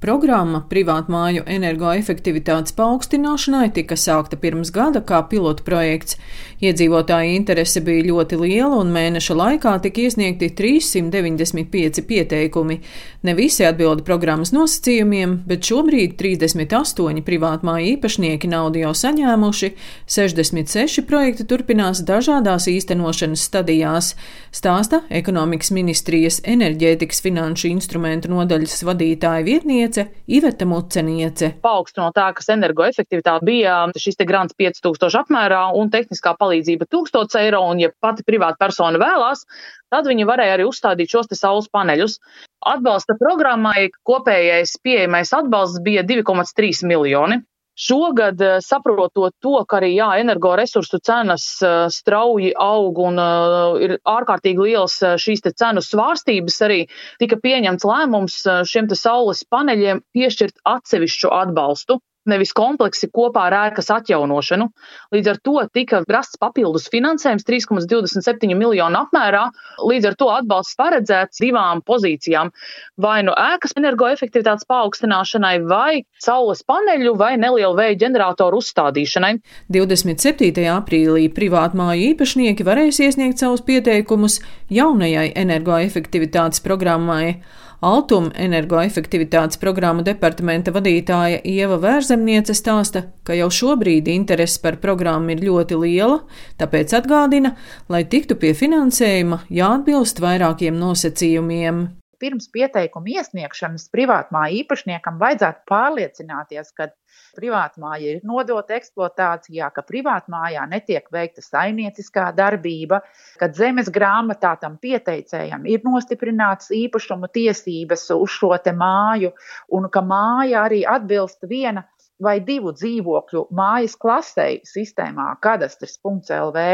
Programma privātmāju energoefektivitātes paaugstināšanai tika sākta pirms gada kā pilota projekts. Iedzīvotāja interese bija ļoti liela un mēneša laikā tika iesniegti 395 pieteikumi. Ne visi atbilda programmas nosacījumiem, bet šobrīd 38 privātmāju īpašnieki naudu jau saņēmuši, 66 projekti turpinās dažādās īstenošanas stadijās, stāsta ekonomikas ministrijas enerģētikas finanšu instrumentu nodaļas vadītāja vietniece pētniece Iveta Muceniece. Paaugstinot ēkas energoefektivitāti bija šis te grants 5000 apmērā un tehniskā palīdzība 1000 eiro, un ja pati privāta persona vēlās, tad viņi varēja arī uzstādīt šos te saules paneļus. Atbalsta programmai kopējais pieejamais atbalsts bija 2,3 miljoni. Šogad, eh, saprotot to, ka arī jā, energoresursu cenas eh, strauji aug un uh, ir ārkārtīgi liels šīs cenu svārstības, arī tika pieņemts lēmums šiem saules paneļiem piešķirt atsevišķu atbalstu nevis kompleksi kopā ar ēkas atjaunošanu. Līdz ar to tika rasts papildus finansējums 3,27 miljonu apmērā. Līdz ar to atbalsts paredzēts divām pozīcijām - vai nu ēkas energoefektivitātes paaugstināšanai, vai saules paneļu vai nelielu vēja ģeneratoru uzstādīšanai. 27. aprīlī privātmāju īpašnieki varēs iesniegt savus pieteikumus jaunajai energoefektivitātes programmai. Altuma energoefektivitātes programmu departamenta vadītāja Ieva Vērzemniece stāsta, ka jau šobrīd interese par programmu ir ļoti liela, tāpēc atgādina, lai tiktu pie finansējuma, jāatbilst vairākiem nosacījumiem pirms pieteikuma iesniegšanas privātmāja īpašniekam vajadzētu pārliecināties, ka privātmāja ir nodota eksploatācijā, ka privātmājā netiek veikta saimnieciskā darbība, ka zemes grāmatā tam pieteicējam ir nostiprināts īpašuma tiesības uz šo māju un ka māja arī atbilst viena vai divu dzīvokļu mājas klasei sistēmā kadastrs.lv.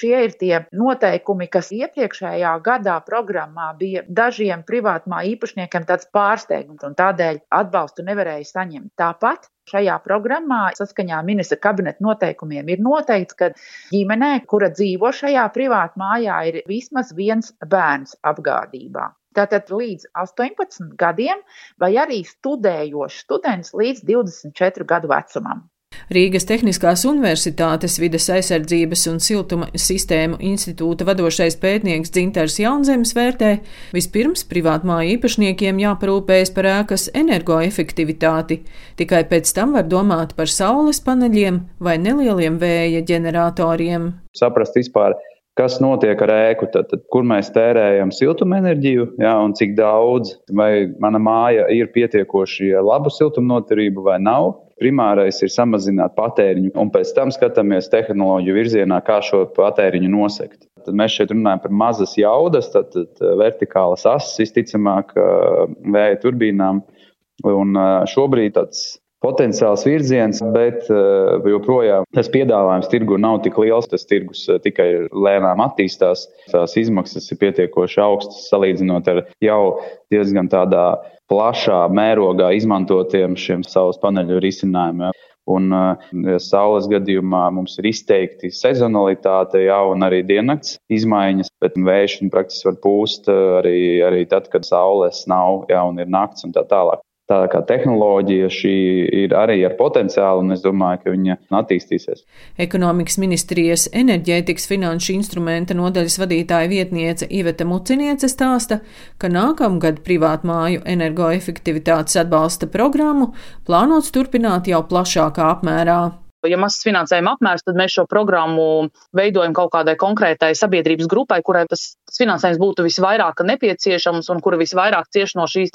Šie ir tie noteikumi, kas iepriekšējā gadā programmā bija dažiem privātmā īpašniekiem tāds pārsteigums, un tādēļ atbalstu nevarēja saņemt. Tāpat Šajā programmā saskaņā ministra kabineta noteikumiem ir noteikts, ka ģimenē, kura dzīvo šajā privātā mājā, ir vismaz viens bērns apgādībā. Tātad līdz 18 gadiem, vai arī studējošs students līdz 24 gadu vecumam. Rīgas Tehniskās Universitātes vides aizsardzības un siltuma sistēmu institūta vadošais pētnieks Dzintars Jaunzems vērtē, vispirms privātmāju īpašniekiem jāparūpējas par ēkas energoefektivitāti, tikai pēc tam var domāt par saules paneļiem vai nelieliem vēja ģeneratoriem. Saprast vispār, kas notiek ar ēku, tad, tad kur mēs tērējam siltumenerģiju, jā, un cik daudz, vai mana māja ir pietiekoši labu siltumnoturību vai nav. Primārais ir samazināt patēriņu, un pēc tam skatāmies tehnoloģiju virzienā, kā šo patēriņu nosegt. Tad mēs šeit runājam par mazas jaudas, tad, tad vertikālas asas, visticamāk, vēja turbīnām. Un šobrīd tāds potenciāls virziens, bet eh, joprojām tas piedāvājums tirgu nav tik liels. Tas tirgus eh, tikai lēnām attīstās. Tās izmaksas ir pietiekoši augstas salīdzinot ar jau diezgan tādā plašā mērogā izmantotiem šiem saules paneļu risinājumiem. Un eh, ja saules gadījumā mums ir izteikti sezonalitāte, jau arī diennakts izmaiņas, bet vējš praktiski var pūst arī, arī tad, kad saules nav, ja un ir nakts un tā tālāk. Tā kā tehnoloģija šī ir arī ar potenciālu, un es domāju, ka viņa attīstīsies. Ekonomikas ministrijas enerģētikas finanšu instrumenta nodaļas vadītāja vietniece Iveta Muciniece stāsta, ka nākamgad privātmāju energoefektivitātes atbalsta programmu plānots turpināt jau plašākā apmērā. Ja mazs finansējuma apmērs, tad mēs šo programmu veidojam kaut kādai konkrētai sabiedrības grupai, kurai tas finansējums būtu visvairāk nepieciešams un kura visvairāk cieš no šīs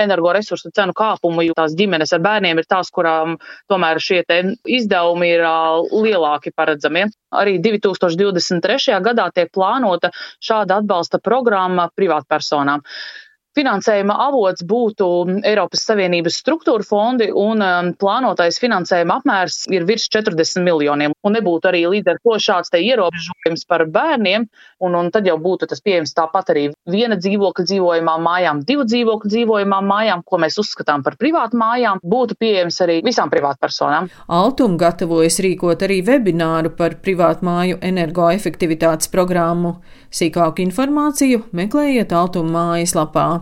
energoresursu cenu kāpuma, jo tās ģimenes ar bērniem ir tās, kurām tomēr šie izdevumi ir lielāki paredzami. Arī 2023. gadā tiek plānota šāda atbalsta programma privātpersonām. Finansējuma avots būtu Eiropas Savienības struktūra fondi un um, plānotais finansējuma apmērs ir virs 40 miljoniem. Un nebūtu arī līdz ar to šāds te ierobežojums par bērniem, un, un tad jau būtu tas pieejams tāpat arī viena dzīvokļa dzīvojamām mājām, divu dzīvokļu dzīvojamām mājām, ko mēs uzskatām par privātu mājām, būtu pieejams arī visām privātpersonām. Altum gatavojas rīkot arī webināru par privātu māju energoefektivitātes programmu. Sīkāku informāciju meklējiet Altuma mājaslapā.